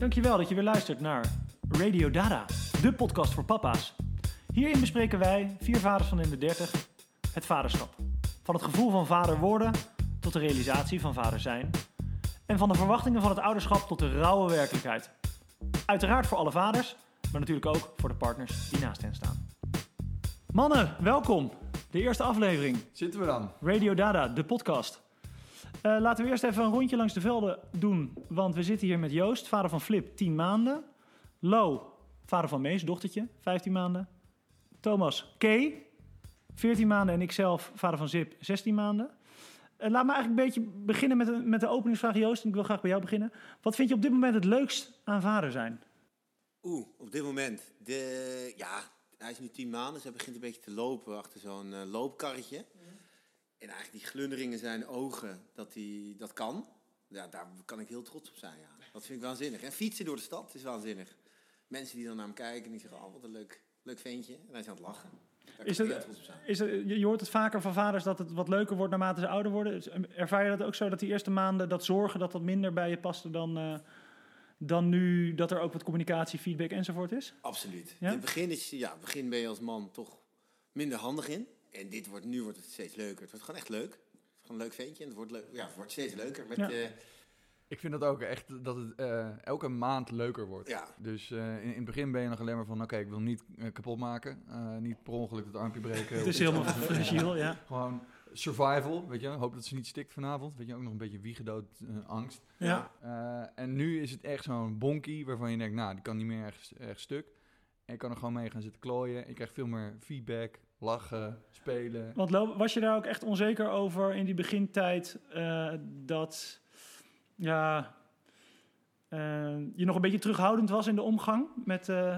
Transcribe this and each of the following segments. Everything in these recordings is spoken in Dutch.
Dankjewel dat je weer luistert naar Radio Dada, de podcast voor papa's. Hierin bespreken wij, vier vaders van in de 30, het vaderschap. Van het gevoel van vader worden tot de realisatie van vader zijn. En van de verwachtingen van het ouderschap tot de rauwe werkelijkheid. Uiteraard voor alle vaders, maar natuurlijk ook voor de partners die naast hen staan. Mannen, welkom. De eerste aflevering. Zitten we dan? Radio Dada, de podcast. Uh, laten we eerst even een rondje langs de velden doen. Want we zitten hier met Joost, vader van Flip, 10 maanden. Lo, vader van Mees, dochtertje, 15 maanden. Thomas, K, 14 maanden. En ikzelf, vader van Zip, 16 maanden. Uh, laat me eigenlijk een beetje beginnen met de, met de openingsvraag, Joost. Ik wil graag bij jou beginnen. Wat vind je op dit moment het leukst aan vader zijn? Oeh, op dit moment. De, ja, hij is nu 10 maanden, dus hij begint een beetje te lopen achter zo'n uh, loopkarretje. En eigenlijk die glunderingen zijn ogen, dat hij dat kan. Ja, daar kan ik heel trots op zijn, ja. Dat vind ik waanzinnig. En fietsen door de stad is waanzinnig. Mensen die dan naar hem kijken en die zeggen, oh, wat een leuk, leuk ventje. En hij is aan het lachen. is het, is het, je hoort het vaker van vaders dat het wat leuker wordt naarmate ze ouder worden. Ervaar je dat ook zo, dat die eerste maanden, dat zorgen, dat dat minder bij je paste dan... Uh, dan nu dat er ook wat communicatie, feedback enzovoort is? Absoluut. Ja? In het begin, is, ja, begin ben je als man toch minder handig in. En dit wordt, nu wordt het steeds leuker. Het wordt gewoon echt leuk. Het is gewoon een leuk ventje en het wordt, leuk, ja, het wordt steeds leuker. Met, ja. uh, ik vind dat ook echt dat het uh, elke maand leuker wordt. Ja. Dus uh, in, in, het begin ben je nog alleen maar van: oké, okay, ik wil niet kapot maken. niet per ongeluk het armpje breken. het is helemaal fragiel, ja. Gewoon survival, weet je. Hoop dat ze niet stikt vanavond. Weet je, ook nog een beetje wiegedood angst. Ja. en nu is het echt zo'n bonkie waarvan je denkt: nou, die kan niet meer erg, erg stuk. En ik kan er gewoon mee gaan zitten klooien. Ik krijg veel meer feedback lachen, spelen. Want was je daar ook echt onzeker over in die begintijd uh, dat ja, uh, je nog een beetje terughoudend was in de omgang met, uh,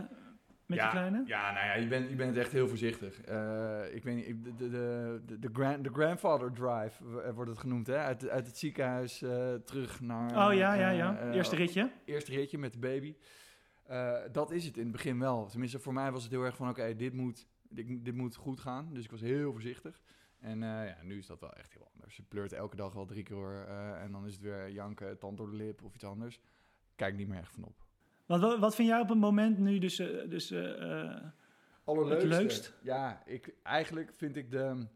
met ja, je kleine? Ja, nou ja, je bent, je bent echt heel voorzichtig. ik weet niet, de, de, de, de, grand, de grandfather drive wordt het genoemd, hè? Uit, uit het ziekenhuis terug naar... Oh ja, ja, ja. Eerste ritje. Eerste ritje met de baby. dat is het in het begin wel. Tenminste, voor mij was het heel erg van, oké, dit moet dit, dit moet goed gaan. Dus ik was heel voorzichtig. En uh, ja, nu is dat wel echt heel anders. Ze pleurt elke dag wel drie keer uh, en dan is het weer janken, tand door de lip of iets anders. Kijk niet meer echt van op. Wat, wat vind jij op een moment nu dus, uh, dus het leukst? Ja, ik, eigenlijk vind ik de...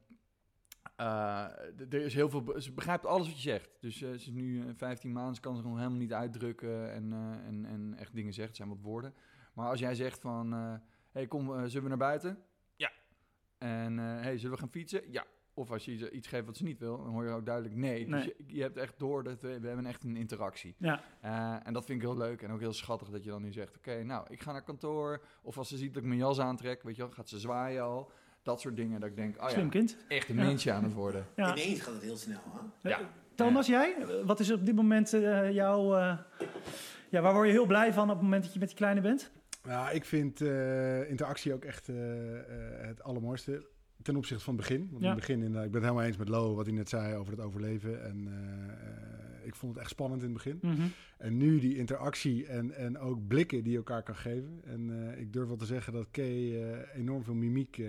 er is heel veel... Ze begrijpt alles wat je zegt. Dus ze is nu 15 maanden, ze kan zich nog helemaal niet uitdrukken en, en, en echt dingen zegt. Het zijn wat woorden. Maar als jij zegt van... hey, kom, zullen we naar buiten? En uh, hey, zullen we gaan fietsen? Ja. Of als je iets geeft wat ze niet wil, dan hoor je ook duidelijk nee. Dus je, je, hebt echt door dat we, we hebben echt een interactie. Ja. Uh, en dat vind ik heel leuk en ook heel schattig dat je dan nu zegt: Oké, nou, ik ga naar kantoor. Of als ze ziet dat ik mijn jas aantrek, weet je wel, gaat ze zwaaien al. Dat soort dingen. Dat ik denk: Oh Slim ja, kind. echt een mensje aan het worden. Ja. Ineens gaat het heel snel. Hè? Ja. Thomas, jij? Wat is op dit moment uh, jouw. ja, waar word je heel blij van op het moment dat je met die kleine bent? Nou, ik vind interactie ook echt het allermooiste ten opzichte van het begin. Want in het begin, in, ik ben het helemaal eens met Lo, wat hij net zei over het overleven. En ik vond het echt spannend in het begin. Mm -hmm. En nu die interactie en, en ook blikken die je elkaar kan geven. En uh, ik durf wel te zeggen dat Kay uh, enorm veel mimiek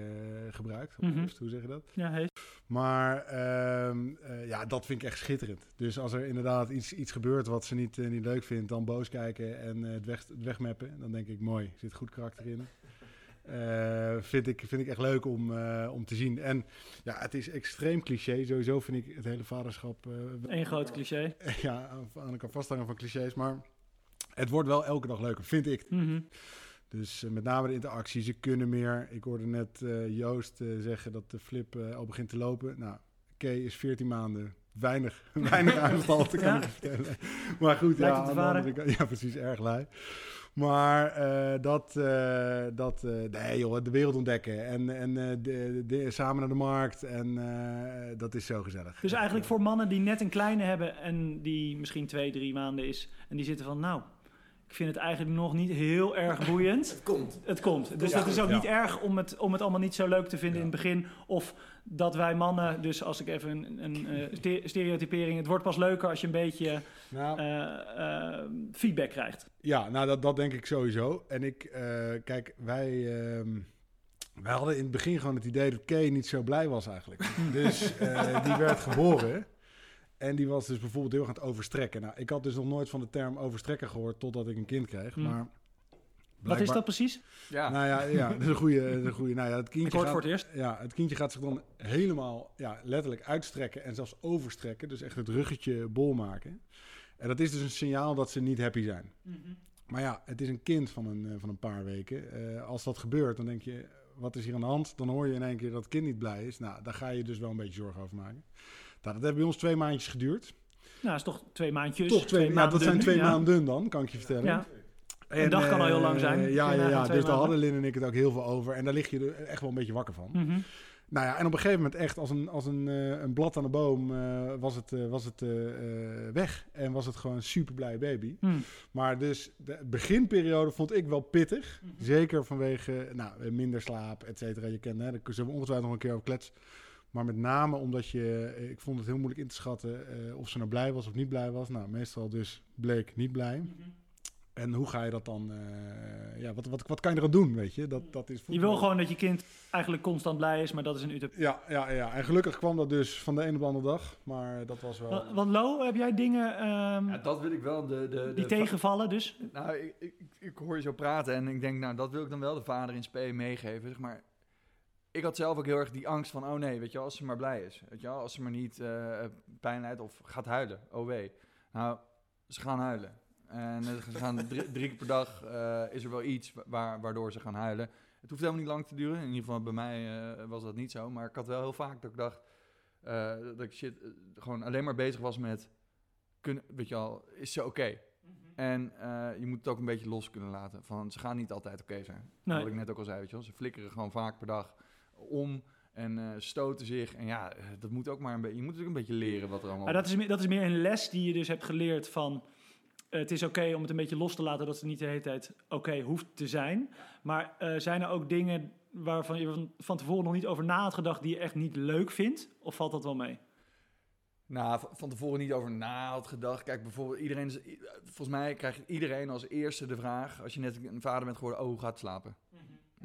gebruikt. Mm -hmm. Hoe zeg je dat? Ja, heet. Maar ehm, ja, dat vind ik echt schitterend. Dus als er inderdaad iets, iets gebeurt wat ze niet, niet leuk vindt, dan boos kijken en het, weg, het wegmappen. Dan denk ik, mooi, zit goed karakter in. Uh, vind, ik, vind ik echt leuk om, uh, om te zien. En ja, het is extreem cliché. Sowieso vind ik het hele vaderschap... Uh, Eén groot cliché. ja, aan elkaar vasthangen van clichés. Maar het wordt wel elke dag leuker, vind ik. Mm -hmm. Dus met name de interactie. Ze kunnen meer. Ik hoorde net Joost zeggen dat de flip al begint te lopen. Nou, Kay is 14 maanden. Weinig, weinig kan ja. ik vertellen. Maar goed, Lijkt ja, aan de andere ja, precies, erg lui. Maar uh, dat, uh, dat uh, nee joh, de wereld ontdekken en, en de, de, samen naar de markt en dat is zo gezellig. Dus eigenlijk voor mannen die net een kleine hebben en die misschien twee, drie maanden is en die zitten van nou, ik vind het eigenlijk nog niet heel erg boeiend. het komt. Het komt. Dus ja, dat is ook ja. niet erg om het, om het allemaal niet zo leuk te vinden ja. in het begin. Of dat wij mannen, dus als ik even een, een uh, stereotypering... het wordt pas leuker als je een beetje nou, uh, uh, feedback krijgt. Ja, nou dat, dat denk ik sowieso. En ik, kijk, wij... ehm, wij hadden in het begin gewoon het idee dat Kay niet zo blij was eigenlijk. dus die werd geboren... En die was dus bijvoorbeeld heel erg aan het overstrekken. Nou, ik had dus nog nooit van de term overstrekken gehoord totdat ik een kind kreeg. Hmm. Maar Wat is dat precies? Ja. Nou ja, ja, dat is een goede. dat is een goede. Nou ja, het Ik kindje hoor het gaat, voor het eerst. ja, het kindje gaat zich dan helemaal ja, letterlijk uitstrekken en zelfs overstrekken. Dus echt het ruggetje bol maken. En dat is dus een signaal dat ze niet happy zijn. Maar ja, het is een kind van een, eh, van een paar weken. Eh, als dat gebeurt, dan denk je, wat is hier aan de hand? Dan hoor je in één keer dat het kind niet blij is. Nou, daar ga je dus wel een beetje zorgen over maken. Nou, dat heeft bij ons twee maandjes geduurd. Nou, is toch twee maandjes. Toch twee, nou, dat zijn twee maanden dan, kan ik je vertellen. Ja. Een dag kan al heel lang zijn. eh, Kun Ja, ja, ja. twee dus daar hadden Lin en ik het ook heel veel over. En daar lig je er echt wel een beetje wakker van. Mhm. Nou ja, en op een gegeven moment echt als een, als een, eh, een blad aan de boom eh, was het, was het weg. En was het gewoon een super blij baby. Hm. Maar dus de beginperiode vond ik wel pittig. Mhm. Zeker vanwege nou, minder slaap, et cetera. Je kent, hè, daar zullen we ongetwijfeld nog een keer over kletsen. Maar met name omdat je, eh, ik vond het heel moeilijk in te schatten eh, of ze nou blij was of niet blij was. Nou, meestal dus bleek niet blij. Mhm. En hoe ga je dat dan, eh, ja, wat, wat, wat kan je eraan doen, weet je? Dat, dat is Je wil gewoon dat je kind eigenlijk constant blij is, maar dat is een utopie. Ja, ja, ja, en gelukkig kwam dat dus van de een op de andere dag. Maar dat was wel... Wa- Want Lo, heb jij dingen ehm, Ja, dat wil ik wel. De, de, die de- tegenvallen dus? Nou, ik, ik, ik hoor je zo praten en ik denk, nou, dat wil ik dan wel de vader in spe meegeven. Zeg maar, ik had zelf ook heel erg die angst van, oh nee, weet je wel, als ze maar blij is. Weet je wel, als ze maar niet eh, pijn lijdt of gaat huilen. Oh wee. Nou, ze gaan huilen. En ze gaan drie, drie keer per dag eh, is er wel iets waar, waardoor ze gaan huilen. Het hoeft helemaal niet lang te duren. In ieder geval bij mij eh, was dat niet zo. Maar ik had wel heel vaak dat ik dacht, dat ik shit, gewoon alleen maar bezig was met, kunnen, weet je wel, is ze oké? En eh, je moet het ook een beetje los kunnen laten. Van, ze gaan niet altijd oké zijn. Nee. Wat ik net ook al zei, weet je wel. Ze flikkeren gewoon vaak per dag om en eh, stoten zich. En ja, eh, dat moet ook maar een beetje... Je moet ook een beetje leren wat er allemaal... Maar dat is, meer, dat is meer een les die je dus hebt geleerd van... eh, het is oké om het een beetje los te laten dat het niet de hele tijd oké hoeft te zijn. Maar zijn er ook dingen waarvan je van, van tevoren nog niet over na had gedacht die je echt niet leuk vindt? Of valt dat wel mee? Nou, van tevoren niet over na had gedacht. Kijk, bijvoorbeeld iedereen... is- Volgens mij krijgt iedereen als eerste de vraag... Als je net een vader bent geworden, oh, hoe gaat het slapen?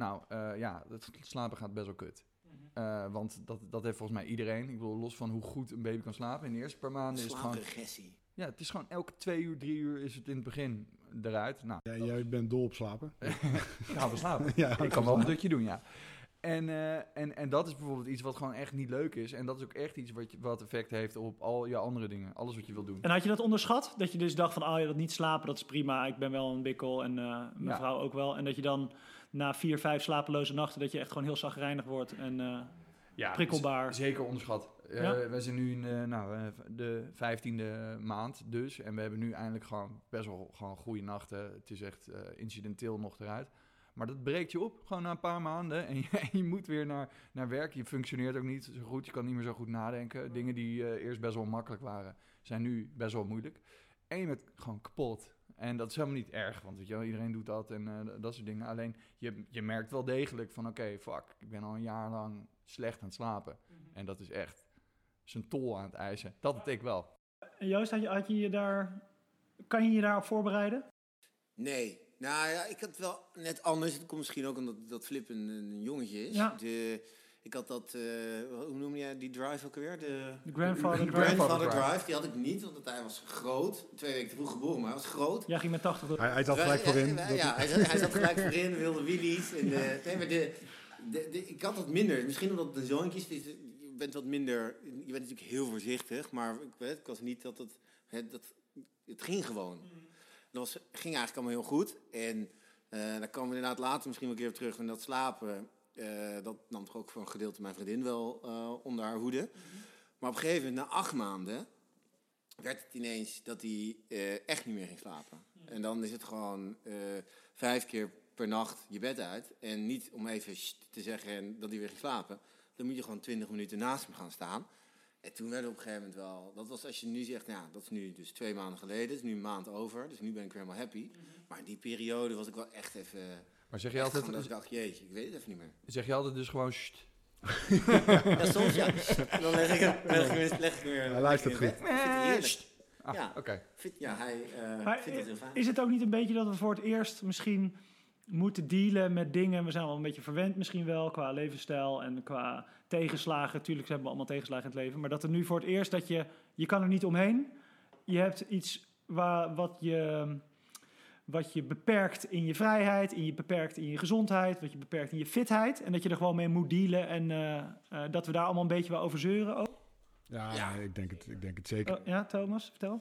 Nou, eh, ja, het slapen gaat best wel kut. Eh, want dat, dat heeft volgens mij iedereen. Ik bedoel, los van hoe goed een baby kan slapen. In de eerste paar maanden is het gewoon... Slaapregressie. Ja, het is gewoon elke twee uur, drie uur is het in het begin eruit. Nou, Ja, jij bent dol op slapen. gaan we slapen. ja, ik kan wel een dutje doen, ja. En, eh, en, en dat is bijvoorbeeld iets wat gewoon echt niet leuk is. En dat is ook echt iets wat, je, wat effect heeft op al je andere dingen. Alles wat je wil doen. En had je dat onderschat? Dat je dus dacht van, oh ja, dat niet slapen, dat is prima. Ik ben wel een bikkel en eh, mijn Ja. vrouw ook wel. En dat je dan na vier, vijf slapeloze nachten, dat je echt gewoon heel zagrijnig wordt en eh, Ja, prikkelbaar. Zeker onderschat. Eh, Ja? We zijn nu in eh, nou, de vijftiende maand dus. En we hebben nu eindelijk gewoon best wel gewoon goede nachten. Het is echt incidenteel nog eruit. Maar dat breekt je op, gewoon na een paar maanden. En je, en je moet weer naar, naar werk. Je functioneert ook niet zo goed. Je kan niet meer zo goed nadenken. Dingen die eerst best wel makkelijk waren, zijn nu best wel moeilijk. En je bent gewoon kapot. En dat is helemaal niet erg, want weet je wel, iedereen doet dat en eh, dat soort dingen. Alleen je, je merkt wel degelijk van, oké, fuck, ik ben al een jaar lang slecht aan het slapen. En dat is echt zijn tol aan het eisen. Dat had ik wel. En Joost, had je, had je je daar, kan je je daarop voorbereiden? Nee. Nou ja, ik had het wel net anders. Het komt misschien ook omdat dat Flip een, een jongetje is. Ja. De, ik had dat, eh, hoe noem je die drive ook weer? De, De grandfather de drive. grandfather drive. drive. Die had ik niet, want hij was groot. Twee weken te vroeg geboren, maar hij was groot. Jij ging met 80 door. Hij, hij zat gelijk Ja, voorin. Ja, ja, hij, zat, hij zat gelijk voorin, wilde wheelies. En, eh, nee, maar de, de, de- ik had dat minder. Misschien omdat het een zoontje is. dus Je bent wat minder... Je bent natuurlijk heel voorzichtig. Maar ik, weet, ik was niet dat het... Het, dat, het ging gewoon. Dat was, ging eigenlijk allemaal heel goed. En eh daar komen we inderdaad later misschien wel een keer op terug. En dat slapen, eh, dat nam toch ook voor een gedeelte mijn vriendin wel eh, onder haar hoede. Maar op een gegeven moment, na acht maanden, werd het ineens dat hij eh, echt niet meer ging slapen. En dan is het gewoon vijf keer per nacht je bed uit. En niet om even te zeggen en dat hij weer ging slapen. Dan moet je gewoon twintig minuten naast hem gaan staan. En toen werd het op een gegeven moment wel... Dat was als je nu zegt, nou, dat is nu dus twee maanden geleden. Dat is nu een maand over. Dus nu ben ik weer helemaal happy. Maar in die periode was ik wel echt even... Maar zeg je altijd, ik dacht, jeetje, ik weet het even niet meer. zeg je altijd dus gewoon... "Sst." Ja, soms ja. En dan leg ik hem, leg ik hem, leg ik hem weer Hij luistert goed. Ah, Ja. oké. Ja, hij eh Maar vindt het heel fijn. is het ook niet een beetje dat we voor het eerst misschien moeten dealen met dingen. We zijn wel een beetje verwend misschien wel qua levensstijl en qua tegenslagen. Tuurlijk hebben we allemaal tegenslagen in het leven. Maar dat er nu voor het eerst dat je... Je kan er niet omheen. Je hebt iets waar, wat je wat je beperkt in je vrijheid, in je beperkt in je gezondheid, wat je beperkt in je fitheid. En dat je er gewoon mee moet dealen en uh, uh, dat we daar allemaal een beetje wel over zeuren ook. Ja, ja. ik, denk het, ik denk het zeker. Oh, ja, Thomas, vertel.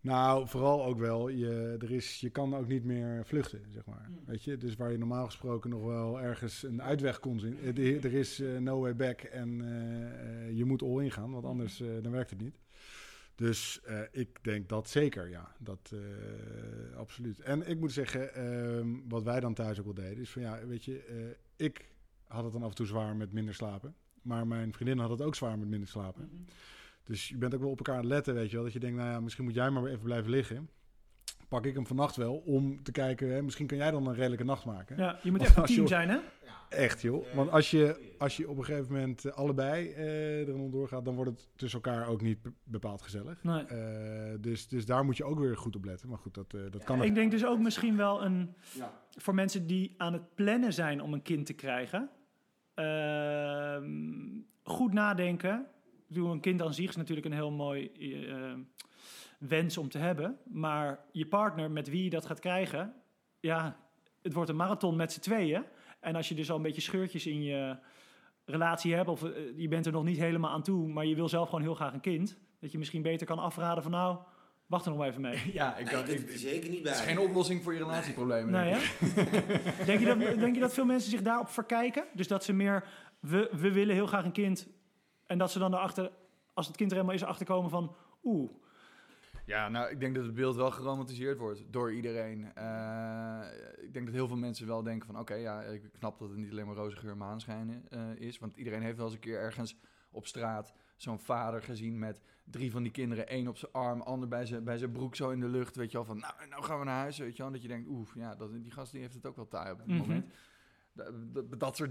Nou, vooral ook wel, je, er is, je kan ook niet meer vluchten, zeg maar. Mm. Weet je, dus waar je normaal gesproken nog wel ergens een uitweg kon zien. Er is uh, no way back en je moet all in gaan, want anders dan werkt het niet. Dus uh, ik denk dat zeker, ja. Dat uh, absoluut. En ik moet zeggen, uh, wat wij dan thuis ook wel deden, is van ja, weet je, eh, ik had het dan af en toe zwaar met minder slapen. Maar mijn vriendin had het ook zwaar met minder slapen. Mm -hmm. Dus je bent ook wel op elkaar aan het letten, weet je wel. Dat je denkt, nou ja, misschien moet jij maar even blijven liggen pak ik hem vannacht wel om te kijken. Hè, misschien kan jij dan een redelijke nacht maken. Ja, je moet echt een team zijn, hè? Echt, joh. Want als je, als je op een gegeven moment eh, allebei uh, er onderdoor gaat, dan wordt het tussen elkaar ook niet bepaald gezellig. Nee. Uh, dus, dus daar moet je ook weer goed op letten. Maar goed, dat, uh, dat kan. Ja, ik denk dus ook misschien wel een. Ja. Voor mensen die aan het plannen zijn om een kind te krijgen. Ehm, goed nadenken. Een kind aan zich is natuurlijk een heel mooi wens om te hebben. Maar je partner met wie je dat gaat krijgen, ja, het wordt een marathon met z'n tweeën. En als je dus al een beetje scheurtjes in je relatie hebt, of eh, je bent er nog niet helemaal aan toe, maar je wil zelf gewoon heel graag een kind, dat je misschien beter kan afraden van nou, wacht er nog even mee. Ja, ik kan nee, zeker niet bij. Het is geen oplossing voor je relatieproblemen. Nee, denk, denk, je dat, denk je dat veel mensen zich daarop verkijken? Dus dat ze meer, we, we willen heel graag een kind, en dat ze dan erachter, als het kind er helemaal is, achterkomen van, oeh, ja, nou, ik denk dat het beeld wel geromantiseerd wordt door iedereen. Uh, ik denk dat heel veel mensen wel denken van... oké, ja, ik knap dat het niet alleen maar roze geur maanschijnen uh, is. Want iedereen heeft wel eens een keer ergens op straat... zo'n vader gezien met drie van die kinderen. één op zijn arm, ander bij zijn, bij zijn broek zo in de lucht. Weet je wel, van nou, nou gaan we naar huis. Weet je wel, dat je denkt, oef, ja, dat, die gast die heeft het ook wel taai op het mm -hmm. moment. Dat, dat, dat, soort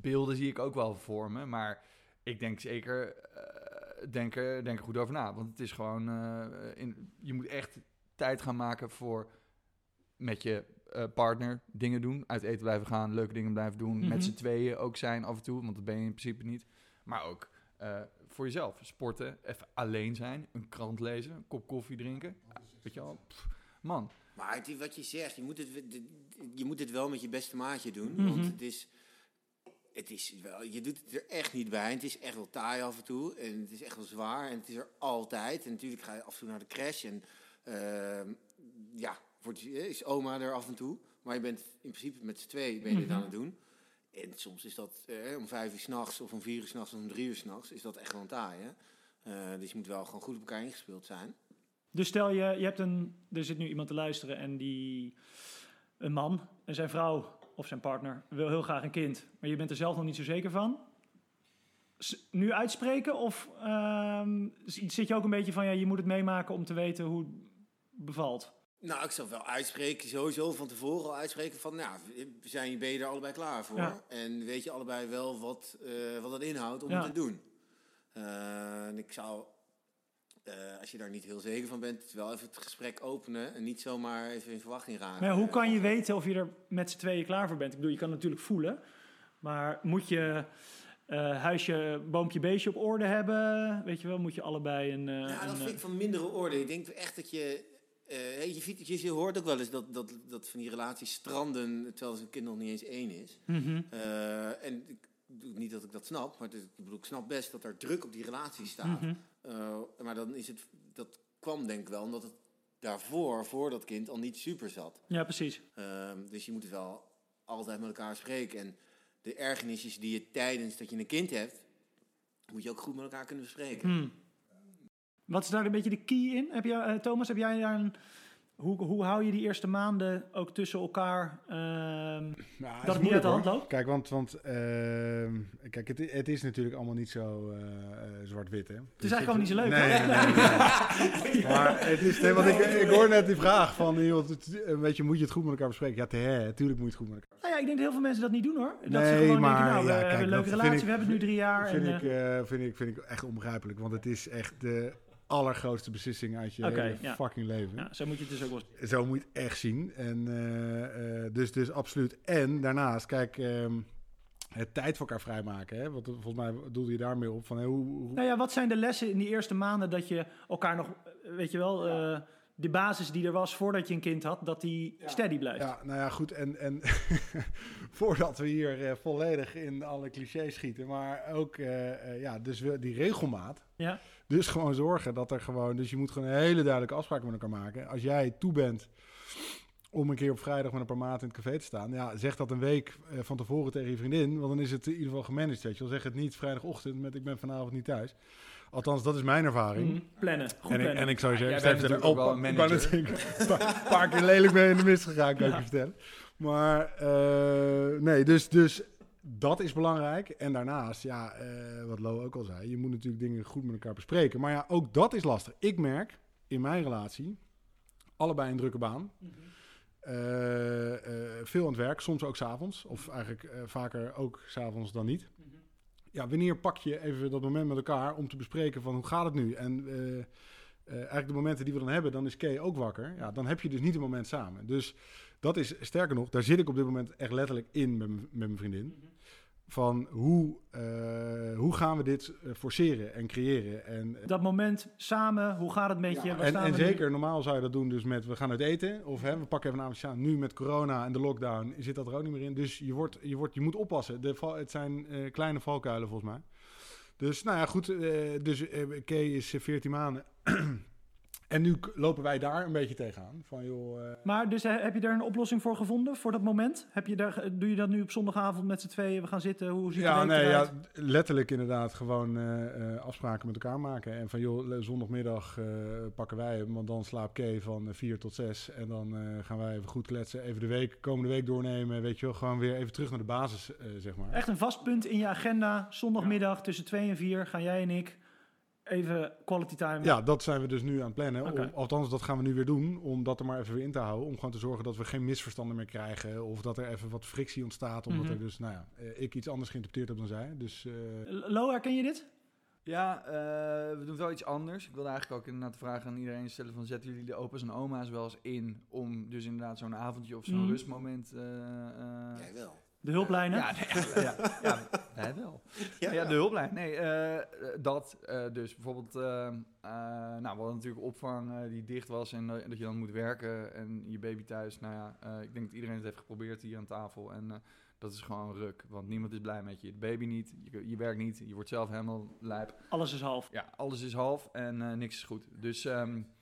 beelden zie ik ook wel voor me. Maar ik denk zeker... Uh, denk, er, denk er goed over na. Want het is gewoon, uh, in, je moet echt tijd gaan maken voor met je uh, partner dingen doen. Uit eten blijven gaan, leuke dingen blijven doen. Mm -hmm. Met z'n tweeën ook zijn af en toe, want dat ben je in principe niet. Maar ook uh, voor jezelf. Sporten, even alleen zijn, een krant lezen, een kop koffie drinken. Ja, weet je Pff, man. Maar wat je zegt, je moet het, je moet het wel met je beste maatje doen. Mm -hmm. Want het is het is wel, je doet het er echt niet bij. Het is echt wel taai af en toe. En het is echt wel zwaar. En het is er altijd. En natuurlijk ga je af en toe naar de crash. En uh, ja, wordt, is oma er af en toe. Maar je bent in principe met z'n twee ben je dit aan het doen. En soms is dat eh, om vijf uur s'nachts of om vier uur s'nachts of om drie uur s'nachts. Is dat echt wel een taai. Hè? Uh, dus je moet wel gewoon goed op elkaar ingespeeld zijn. Dus stel je, je hebt een, er zit nu iemand te luisteren en die, een man en zijn vrouw of zijn partner wil heel graag een kind, maar je bent er zelf nog niet zo zeker van. Nu uitspreken of um, zit je ook een beetje van ja, je moet het meemaken om te weten hoe het bevalt? Nou, ik zou wel uitspreken, sowieso van tevoren al uitspreken van, nou, zijn, ben je er allebei klaar voor? Ja. En weet je allebei wel wat, uh, wat dat inhoudt om ja. het te doen? Uh, en ik zou uh, als je daar niet heel zeker van bent, wel even het gesprek openen en niet zomaar even in verwachting raken. Maar hoe kan je weten of je er met z'n tweeën klaar voor bent? Ik bedoel, je kan het natuurlijk voelen, maar moet je uh, huisje, boompje, beestje op orde hebben? Weet je wel, moet je allebei een... Uh, ja, dat een, vind ik van mindere orde. Ik denk echt dat je... Je, je, je hoort ook wel eens dat, dat, dat van die relaties stranden, terwijl een kind nog niet eens één is. Mm -hmm. en niet dat ik dat snap, maar ik bedoel, ik snap best dat er druk op die relatie staat. Mm -hmm. uh, maar dan is het, dat kwam denk ik wel omdat het daarvoor, voor dat kind, al niet super zat. Ja, precies. Uh, dus je moet het wel altijd met elkaar spreken. En de ergernisjes die je tijdens dat je een kind hebt, moet je ook goed met elkaar kunnen bespreken. Hmm. Wat is daar een beetje de key in? Heb jij, uh, Thomas, heb jij daar een hoe, hoe hou je die eerste maanden ook tussen elkaar uh, nou, dat het niet uit de hand loopt? Kijk, want, want uh, kijk, het, het, is natuurlijk allemaal niet zo uh, zwart-wit. Het is eigenlijk allemaal niet zo leuk. Nee, nee, nee, nee. maar het is, nee, want ik, ik hoor net die vraag van, joh, weet je, moet je het goed met elkaar bespreken? Ja, natuurlijk moet je het goed met elkaar nou ja, ik denk dat heel veel mensen dat niet doen hoor. Dat nee, ze gewoon maar, denken, nou, ja, we kijk, hebben een leuke relatie, ik, we hebben het nu drie jaar. Vind, en, ik, vind, ik, vind ik echt onbegrijpelijk, want het is echt de allergrootste beslissing uit je hele fucking leven. Ja, zo moet je het dus ook wel... Zo moet je het echt zien. En, dus, dus absoluut. En daarnaast, kijk... Ehm, het tijd voor elkaar vrijmaken. Hè? Want volgens mij doelde je daarmee op. Van, hoe, hoe... Nou ja, wat zijn de lessen in die eerste maanden dat je elkaar nog, weet je wel, uh, de basis die er was voordat je een kind had, dat die steady blijft? Ja, nou ja, goed. En, en voordat we hier uh, volledig in alle clichés schieten, maar ook, uh, ja, dus we, die regelmaat. Ja. Dus gewoon zorgen dat er gewoon, dus je moet gewoon een hele duidelijke afspraken met elkaar maken. Als jij toe bent om een keer op vrijdag met een paar maanden in het café te staan. Ja, zeg dat een week eh, van tevoren tegen je vriendin, want dan is het in ieder geval gemanaged. Weet je wel, zeg het niet vrijdagochtend met ik ben vanavond niet thuis. Althans, dat is mijn ervaring. Mm, plannen, goed en, plannen. en ik zou zeggen, ja, jij bent ook wel een manager. Een paar keer lelijk ben je in de mist gegaan, kan ik je vertellen. Maar uh, nee, dus, dus dat is belangrijk. En daarnaast, ja, uh, wat Lo ook al zei, je moet natuurlijk dingen goed met elkaar bespreken. Maar ja, ook dat is lastig. Ik merk in mijn relatie, allebei een drukke baan. Mm -hmm. Uh, uh, veel aan het werk, soms ook s'avonds. Of eigenlijk vaker ook s'avonds dan niet. Mm -hmm. Ja, wanneer pak je even dat moment met elkaar om te bespreken van hoe gaat het nu? En eigenlijk de momenten die we dan hebben, dan is Kay ook wakker. Ja, dan heb je dus niet een moment samen. Dus dat is, sterker nog, daar zit ik op dit moment echt letterlijk in met, met mijn vriendin. -hmm van hoe, uh, hoe gaan we dit eh, forceren en creëren. En, dat moment samen, hoe gaat het met je? en, en zeker, normaal zou je dat doen dus met we gaan uit eten. Of hè, we pakken even een avondje aan. Nu met corona en de lockdown zit dat er ook niet meer in. Dus je, wordt, je, wordt, je moet oppassen. De, het zijn uh, kleine valkuilen volgens mij. Dus nou ja, goed. dus Kay is 14 maanden. En nu lopen wij daar een beetje tegenaan. Van, joh, uh... Maar dus heb je daar een oplossing voor gevonden voor dat moment? Heb je daar, doe je dat nu op zondagavond met z'n tweeën? We gaan zitten, hoe ziet ja, het nee, Ja, letterlijk inderdaad gewoon uh, uh, afspraken met elkaar maken. En van joh, zondagmiddag pakken wij hem, want dan slaap Kay van 4 tot 6. En dan gaan wij even goed kletsen, even de week, komende week doornemen. Weet je wel, gewoon weer even terug naar de basis, zeg maar. Echt een vast punt in je agenda. Zondagmiddag ja. tussen 2 en 4 gaan jij en ik even quality time. Ja, dat zijn we dus nu aan het plannen. Okay. Om, althans, dat gaan we nu weer doen. Om dat er maar even weer in te houden. Om gewoon te zorgen dat we geen misverstanden meer krijgen. Of dat er even wat frictie ontstaat. Omdat mm -hmm. er dus, nou ja, ik iets anders geïnterpreteerd heb dan zij. Dus, uh... Lo, herken je dit? Ja, uh, we doen wel iets anders. Ik wilde eigenlijk ook inderdaad vragen aan iedereen stellen van... zetten jullie de opa's en oma's wel eens in... om dus inderdaad zo'n avondje of zo'n mm. rustmoment... Uh, Jij wel. De hulplijnen? Ja, nee, ja, ja, wij wel. Ja, ja, de hulplijn. Nee, uh, dat uh, dus bijvoorbeeld... Uh, nou, we hadden natuurlijk opvang die dicht was en dat je dan moet werken en je baby thuis. Nou ja, ik denk dat iedereen het heeft geprobeerd hier aan tafel en dat is gewoon ruk. Want niemand is blij met je. De baby niet, je, je werkt niet, je wordt zelf helemaal lijp. Alles is half. Ja, alles is half en niks is goed. Dus... Um,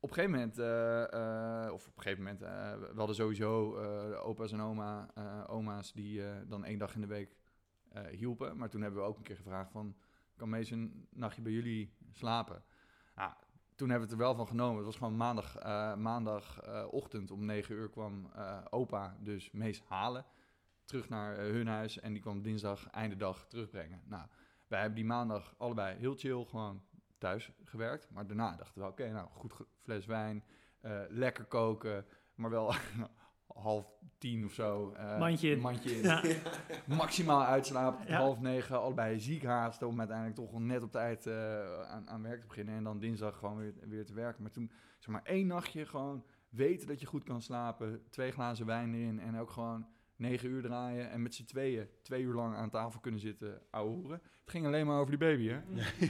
op een gegeven moment, uh, of op gegeven moment, uh, we hadden sowieso opa's en oma, oma's die dan één dag in de week hielpen. Maar toen hebben we ook een keer gevraagd van, kan Mees een nachtje bij jullie slapen? Nou, toen hebben we het er wel van genomen. Het was gewoon maandag, maandagochtend om negen uur kwam opa dus Mees halen. Terug naar hun huis en die kwam dinsdag einde dag terugbrengen. Nou, wij hebben die maandag allebei heel chill gewoon thuis gewerkt. Maar daarna dachten we, oké, nou, goed fles wijn, uh, lekker koken, maar wel half tien of zo. Uh, mandje in. Mandje in. Ja. Maximaal uitslapen, ja. half negen, allebei ziek haasten om uiteindelijk toch net op tijd uh, aan, aan werk te beginnen. En dan dinsdag gewoon weer, weer te werken. Maar toen, zeg maar, één nachtje gewoon weten dat je goed kan slapen, twee glazen wijn erin en ook gewoon negen uur draaien en met z'n tweeën twee uur lang aan tafel kunnen zitten ouwehoeren. Het ging alleen maar over die baby, hè?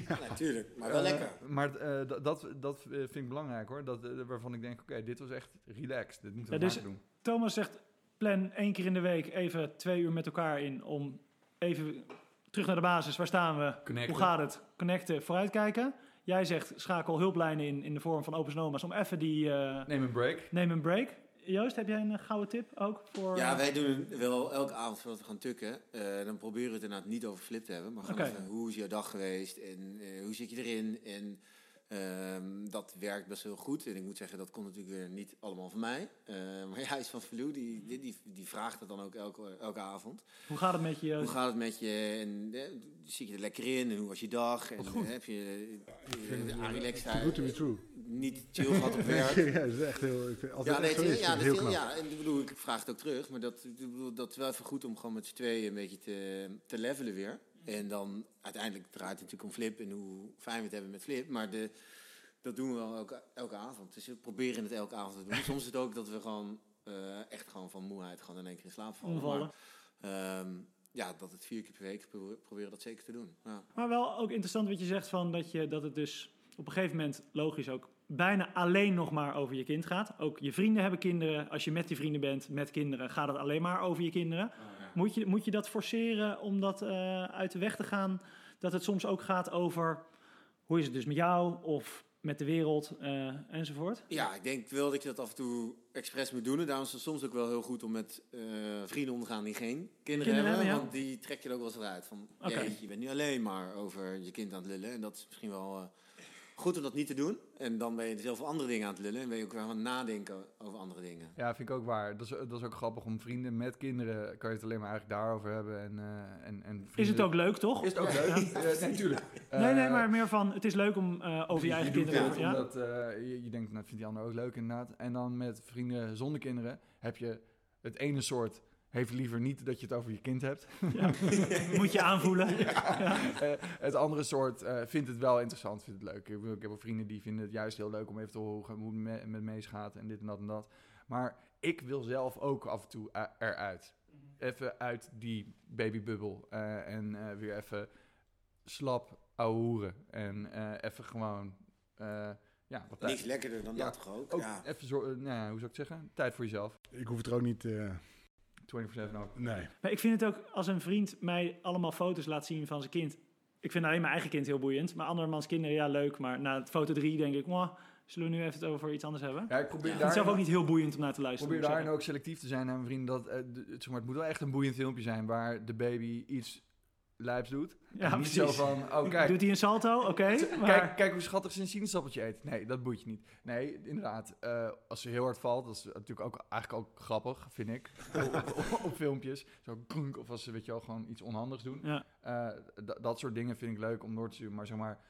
Ja, natuurlijk, maar wel uh, lekker. Maar uh, dat, dat vind ik belangrijk, hoor. Dat, uh, waarvan ik denk, oké, okay, dit was echt relaxed. Dit moeten we ja, dus doen. Thomas zegt, plan één keer in de week even twee uur met elkaar in... om even terug naar de basis. Waar staan we? Connecten. Hoe gaat het? Connecten, vooruitkijken. Jij zegt, schakel hulplijnen in in de vorm van Open Noma's... om even die... neem een break. Neem een break. Joost, heb jij een gouden tip ook voor... Ja, wij doen wel elke avond voordat we gaan tukken. Uh, dan proberen we het inderdaad niet over flip te hebben. Maar gewoon okay. even, hoe is jouw dag geweest? En uh, hoe zit je erin? En um, dat werkt best heel goed. En ik moet zeggen, dat komt natuurlijk weer niet allemaal van mij. Uh, maar hij is van Verluw, die, die, die, die, vraagt dat dan ook elke, elke avond. Hoe gaat het met je? Hoe gaat het met je? En zit je er lekker in? En hoe was je dag? En heb je uh, relaxed Good to be true niet chill gehad op werk. ja, dat is echt heel... Ik altijd ja, nee, het, is, ja, heel. Ja, en ik bedoel, ik vraag het ook terug. Maar dat, bedoel, dat is wel even goed om gewoon met z'n tweeën een beetje te, te levelen weer. En dan uiteindelijk draait het natuurlijk om Flip en hoe fijn we het hebben met Flip. Maar de, dat doen we wel elke, elke avond. Dus we proberen het elke avond te doen. Soms is het ook dat we gewoon uh, echt gewoon van moeheid gewoon in één keer in slaap vallen. Omvallen. Maar, um, ja, dat het vier keer per week proberen dat zeker te doen. Ja. Maar wel ook interessant wat je zegt van dat, je, dat het dus op een gegeven moment logisch ook bijna alleen nog maar over je kind gaat. Ook je vrienden hebben kinderen. Als je met die vrienden bent, met kinderen, gaat het alleen maar over je kinderen. Oh, ja. moet, je, moet je dat forceren om dat uh, uit de weg te gaan? Dat het soms ook gaat over hoe is het dus met jou of met de wereld uh, enzovoort? Ja, ik denk wel dat je dat af en toe expres moet doen. En daarom is het soms ook wel heel goed om met uh, vrienden om te gaan die geen kinderen, hebben. hebben ja. Want die trek je er ook wel eens uit. Van, okay. je bent nu alleen maar over je kind aan het lullen. En dat is misschien wel... Goed om dat niet te doen. En dan ben je zelf andere dingen aan het lullen. En ben je ook weer aan het nadenken over andere dingen. Ja, vind ik ook waar. Dat is, dat is ook grappig om vrienden met kinderen... kan je het alleen maar eigenlijk daarover hebben. En, uh, en, en vrienden... Is het ook leuk, toch? Is het ook leuk? Ja. Nee, tuurlijk. nee, nee, maar meer van... Het is leuk om uh, over je, je eigen kinderen... te ja? Omdat, je, je denkt, nou, vindt die ander ook leuk inderdaad. En dan met vrienden zonder kinderen... heb je het ene soort heeft liever niet dat je het over je kind hebt. Ja. Moet je aanvoelen. Ja. Uh, het andere soort uh, vindt het wel interessant, vindt het leuk. Ik, ik heb ook vrienden die vinden het juist heel leuk om even te horen hoe het met, met meesgaat en dit en dat en dat. Maar ik wil zelf ook af en toe eruit. Even uit die babybubbel uh, en weer even slap ouwehoeren. En even gewoon... ja, wat lekkerder dan ja, dat toch ook? ook ja. Even zo, nou, hoe zou ik het zeggen? Tijd voor jezelf. Ik hoef het er ook niet 24-7 ook. Nee. Maar ik vind het ook als een vriend mij allemaal foto's laat zien van zijn kind. Ik vind alleen mijn eigen kind heel boeiend. Maar andermans kinderen, ja, leuk. Maar na foto 3 denk ik, mwah, zullen we nu even het over iets anders hebben? Ja, ik probeer ja, daar zelf ook niet heel boeiend om naar te luisteren. probeer daarin ook selectief te zijn naar mijn vriend. Dat, uh, de, zeg maar, het moet wel echt een boeiend filmpje zijn waar de baby iets lijps doet. Ja, niet zo van, oh kijk. Doet hij een salto? Oké. Okay, kijk, kijk hoe schattig ze een sinaasappeltje eet. Nee, dat boeit je niet. Nee, inderdaad. Uh, als ze heel hard valt, dat is natuurlijk ook eigenlijk ook grappig, vind ik. op, op, op, filmpjes. Zo klunk, of als ze, weet je wel, gewoon iets onhandigs doen. Ja. Uh, dat soort dingen vind ik leuk om door te zien. Maar zeg maar,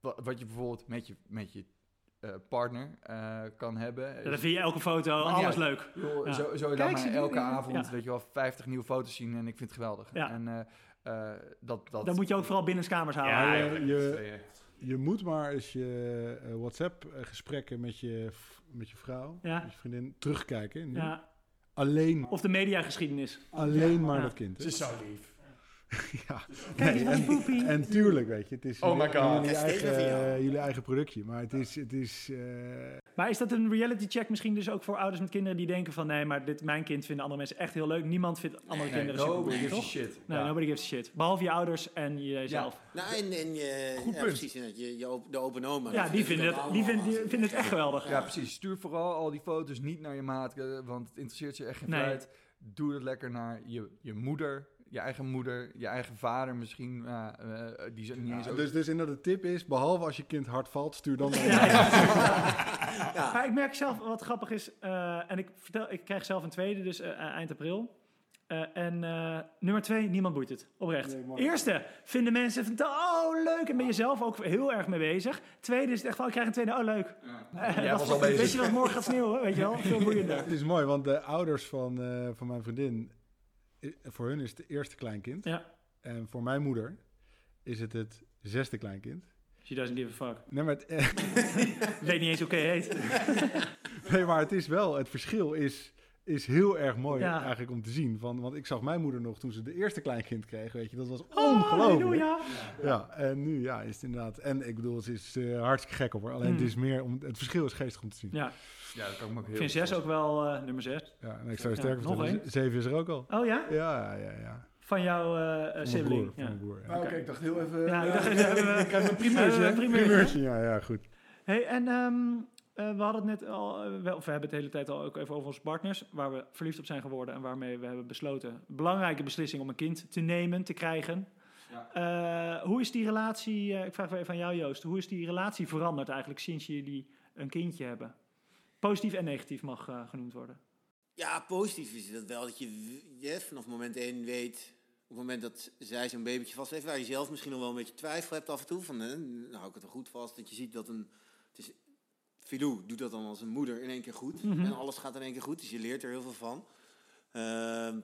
wat, wat je bijvoorbeeld met je, met je uh, partner uh, kan hebben. Ja, dan vind je elke foto, maar alles ja, leuk. Joh, ja. Zo, zo maar elke avond, weet je wel, 50 nieuwe foto's zien en ik vind het geweldig. En, uh, uh, dat, dat... Dan moet je ook vooral binnenskamers houden. Ja, je, je, je, moet maar eens je uh, WhatsApp-gesprekken met je, met je vrouw, ja. met je vriendin, terugkijken. Nu. Ja. Alleen... Of de mediageschiedenis. Alleen maar dat kind. Ze is zo lief. ja, Kijk, nee, en, en, tuurlijk, weet je, het is oh my God. Jullie, eigen, uh, jullie eigen productie, maar het is... Het is uh... Maar is dat een reality check misschien dus ook voor ouders met kinderen die denken van... nee, maar dit, mijn kind vinden andere mensen echt heel leuk. Niemand vindt andere nee, kinderen super Nobody gives a shit. Nee, ja. nobody gives a shit. Behalve je ouders en jezelf. Ja. Nou, en, en je, Goed ja, precies, je, je, de open oma. Ja, die vinden, het, die, vinden, die vinden het echt geweldig. Ja, precies. Stuur vooral al die foto's niet naar je maat, want het interesseert je echt geen nee. Doe het lekker naar je, je moeder, je eigen moeder, je eigen vader misschien. Uh, uh, die zijn niet ja, eens ook... dus, dus inderdaad de tip is, behalve als je kind hard valt, stuur dan... ja, ja. ja. Maar ik merk zelf, wat grappig is, uh, en ik, vertel, ik krijg zelf een tweede, dus eind april. en nummer twee, niemand boeit het. Oprecht. Nee, Eerste, vinden mensen van, oh leuk, en ben je zelf ook heel erg mee bezig. Tweede is het echt van, ik krijg een tweede, oh leuk. Ja. was al bezig. Weet je dat morgen gaat sneeuwen, weet je wel? Veel boeiender. Het is mooi, want de ouders van, van mijn vriendin voor hun is het eerste kleinkind. Ja. En voor mijn moeder is het het zesde kleinkind. She doesn't give a fuck. Nee, maar het, weet niet eens hoe hij heet. nee, maar het is wel, het verschil is, is heel erg mooi ja. eigenlijk om te zien. Van, want ik zag mijn moeder nog toen ze de eerste kleinkind kreeg, weet je, dat was oh, ongelooflijk. Ja. ja, en nu ja, is het inderdaad. En ik bedoel, het is uh, hartstikke gek op hoor. Alleen mm. het is meer om, het verschil is geestig om te zien. Ja. Ja, dat kan ik ook heel Ik vind 6 ook wel uh, nummer 6. Ja, en ik zou je sterker ja, vertellen, 7 is er ook al. Oh ja? Ja, ja, ja. Van jouw uh, sibling? Broer, ja. Van broer, ja. Ah, Oké, okay, ik dacht heel even... Ja, ik dacht even... ik krijg een primeurtje. primeurtje, ja, ja, goed. hey, en um, uh, we hadden het net al... Uh, wel, of we hebben het de hele tijd al ook even over onze partners... waar we verliefd op zijn geworden... en waarmee we hebben besloten... belangrijke beslissing om een kind te nemen, te krijgen... Ja. hoe is die relatie... ik vraag even aan jou, Joost. Hoe is die relatie veranderd eigenlijk sinds jullie een kindje hebben? Positief en negatief mag uh, genoemd worden. Ja, positief is het wel dat je, je vanaf moment 1 weet, op het moment dat zij zo'n babytje vast heeft, waar je zelf misschien nog wel een beetje twijfel hebt af en toe, van nou hou ik het er goed vast, dat je ziet dat een, het is, Filou doet dat dan als een moeder in één keer goed, mm -hmm. en alles gaat in één keer goed, dus je leert er heel veel van. Uh,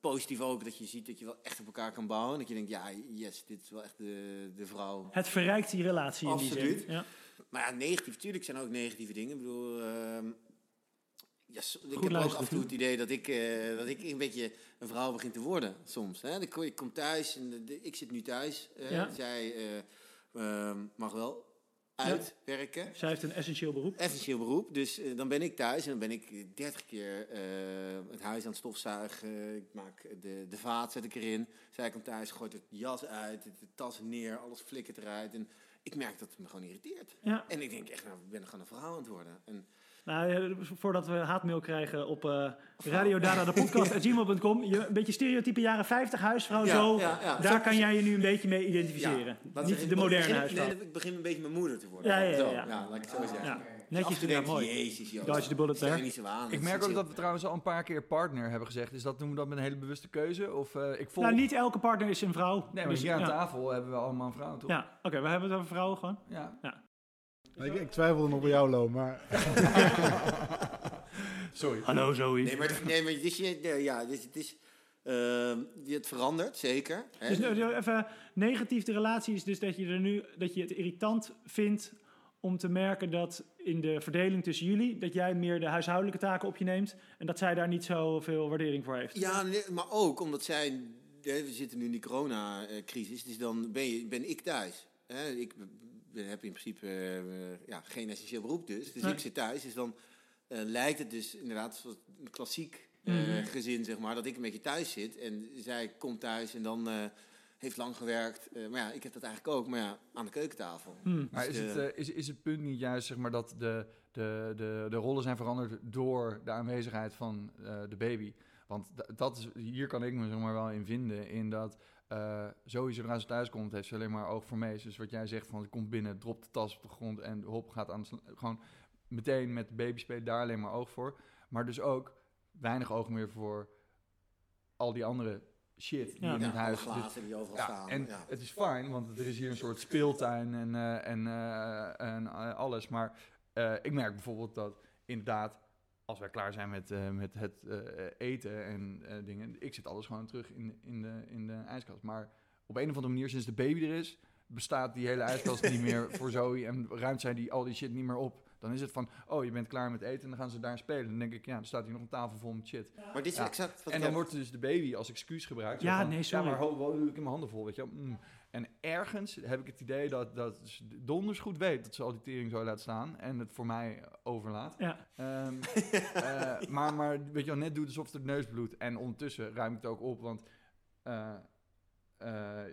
positief ook dat je ziet dat je wel echt op elkaar kan bouwen. Dat je denkt, ja, yes, dit is wel echt de, de vrouw. Het verrijkt die relatie in die zin. Ja. Maar ja, negatief, natuurlijk zijn er ook negatieve dingen. Ik bedoel, uh, ja, ik heb ook af en toe het idee dat ik, uh, dat ik een beetje een vrouw begin te worden soms. Hè? Ik, ik kom thuis en de, ik zit nu thuis. Uh, ja. Zij uh, mag wel uitwerken. Zij heeft een essentieel beroep. Essentieel beroep. Dus uh, dan ben ik thuis en dan ben ik 30 keer het huis aan het stofzuigen. Ik maak de, de vaat zet ik erin. Zij komt thuis, gooit het jas uit, de tas neer, alles flikkert eruit. En ik merk dat het me gewoon irriteert. Ja. En ik denk echt, nou, ik ben gewoon een vrouw aan het worden. En, nou, voordat we haatmail krijgen op uh, Radio Dada, de podcast, gmail.com. Je, een beetje stereotype jaren 50 huisvrouw, ja, zo. Ja. Daar kan jij je nu een beetje mee identificeren. Niet de moderne begin, huisvrouw. Nee, ik begin een beetje mijn moeder te worden. Ja, ja, ja. laat ik het zo zeggen. Ja. Netjes te denken, mooi. Jezus, joh. Dodge the bullet there. Niet zo aan. Ik merk ook dat we trouwens al een paar keer partner hebben gezegd. Is dat noemen we dat met een hele bewuste keuze? Of, uh, ik volg... Nou, niet elke partner is een vrouw. Nee, maar hier aan tafel hebben we allemaal een vrouw, toch? Ja, oké, okay, we hebben het over vrouwen gewoon. Ja. ja. Ik, ik twijfelde nog bij jou, Lo, maar... Sorry. Hallo, Zoe. Nee, maar, nee, maar dus je, ja, dus het is... Uh, het verandert, zeker. Hè? Dus nou, even negatief de relatie is dus dat je er nu dat je het irritant vindt om te merken dat in de verdeling tussen jullie dat jij meer de huishoudelijke taken op je neemt en dat zij daar niet zoveel waardering voor heeft. Ja, maar ook omdat zij we zitten nu in die coronacrisis, dus dan ben, je, ben ik thuis. Ik heb in principe uh, ja, geen essentieel beroep dus, dus nee. ik zit thuis, dus dan uh, lijkt het dus inderdaad een klassiek uh, mm-hmm. gezin, zeg maar, dat ik een beetje thuis zit en zij komt thuis en dan heeft lang gewerkt. Uh, maar ja, ik heb dat eigenlijk ook, maar ja, aan de keukentafel. Mm. Maar is, het, is, is het punt niet juist, zeg maar, dat de, de, de, de rollen zijn veranderd door de aanwezigheid van de baby? Want dat is, hier kan ik me zeg maar wel in vinden, in dat uh, sowieso zodra ze thuis komt, heeft ze alleen maar oog voor mees. Dus wat jij zegt, van ze komt binnen, dropt de tas op de grond en hop, gaat aan de gewoon meteen met de baby spelen, daar alleen maar oog voor. Maar dus ook weinig oog meer voor al die andere shit die ja, in het ja, huis die overal ja, staan. En ja. het is fijn, want er is hier een soort speeltuin en, uh, en, uh, en uh, alles. Maar ik merk bijvoorbeeld dat inderdaad, als wij klaar zijn met, met het eten en dingen, ik zet alles gewoon terug in, in, de, in de ijskast. Maar op een of andere manier, sinds de baby er is, bestaat die hele ijskast niet meer voor Zoe en ruimt zij die, al die shit niet meer op. Dan is het van, oh, je bent klaar met eten en dan gaan ze daar spelen. Dan denk ik, ja, dan staat hier nog een tafel vol met shit. Maar dit is Ja. exact wat En dan wordt dus de baby als excuus gebruikt. Ja, van, nee, Ja, sorry. maar ho, ho, doe ik in mijn handen vol, weet je wel. Mm. En ergens heb ik het idee dat, dat ze donders goed weet dat ze al die tering zo laat staan. En het voor mij overlaat. Ja. Ehm, eh, maar, maar weet je wel, net doet alsof het neus bloedt. En ondertussen ruim ik het ook op, want eh, eh,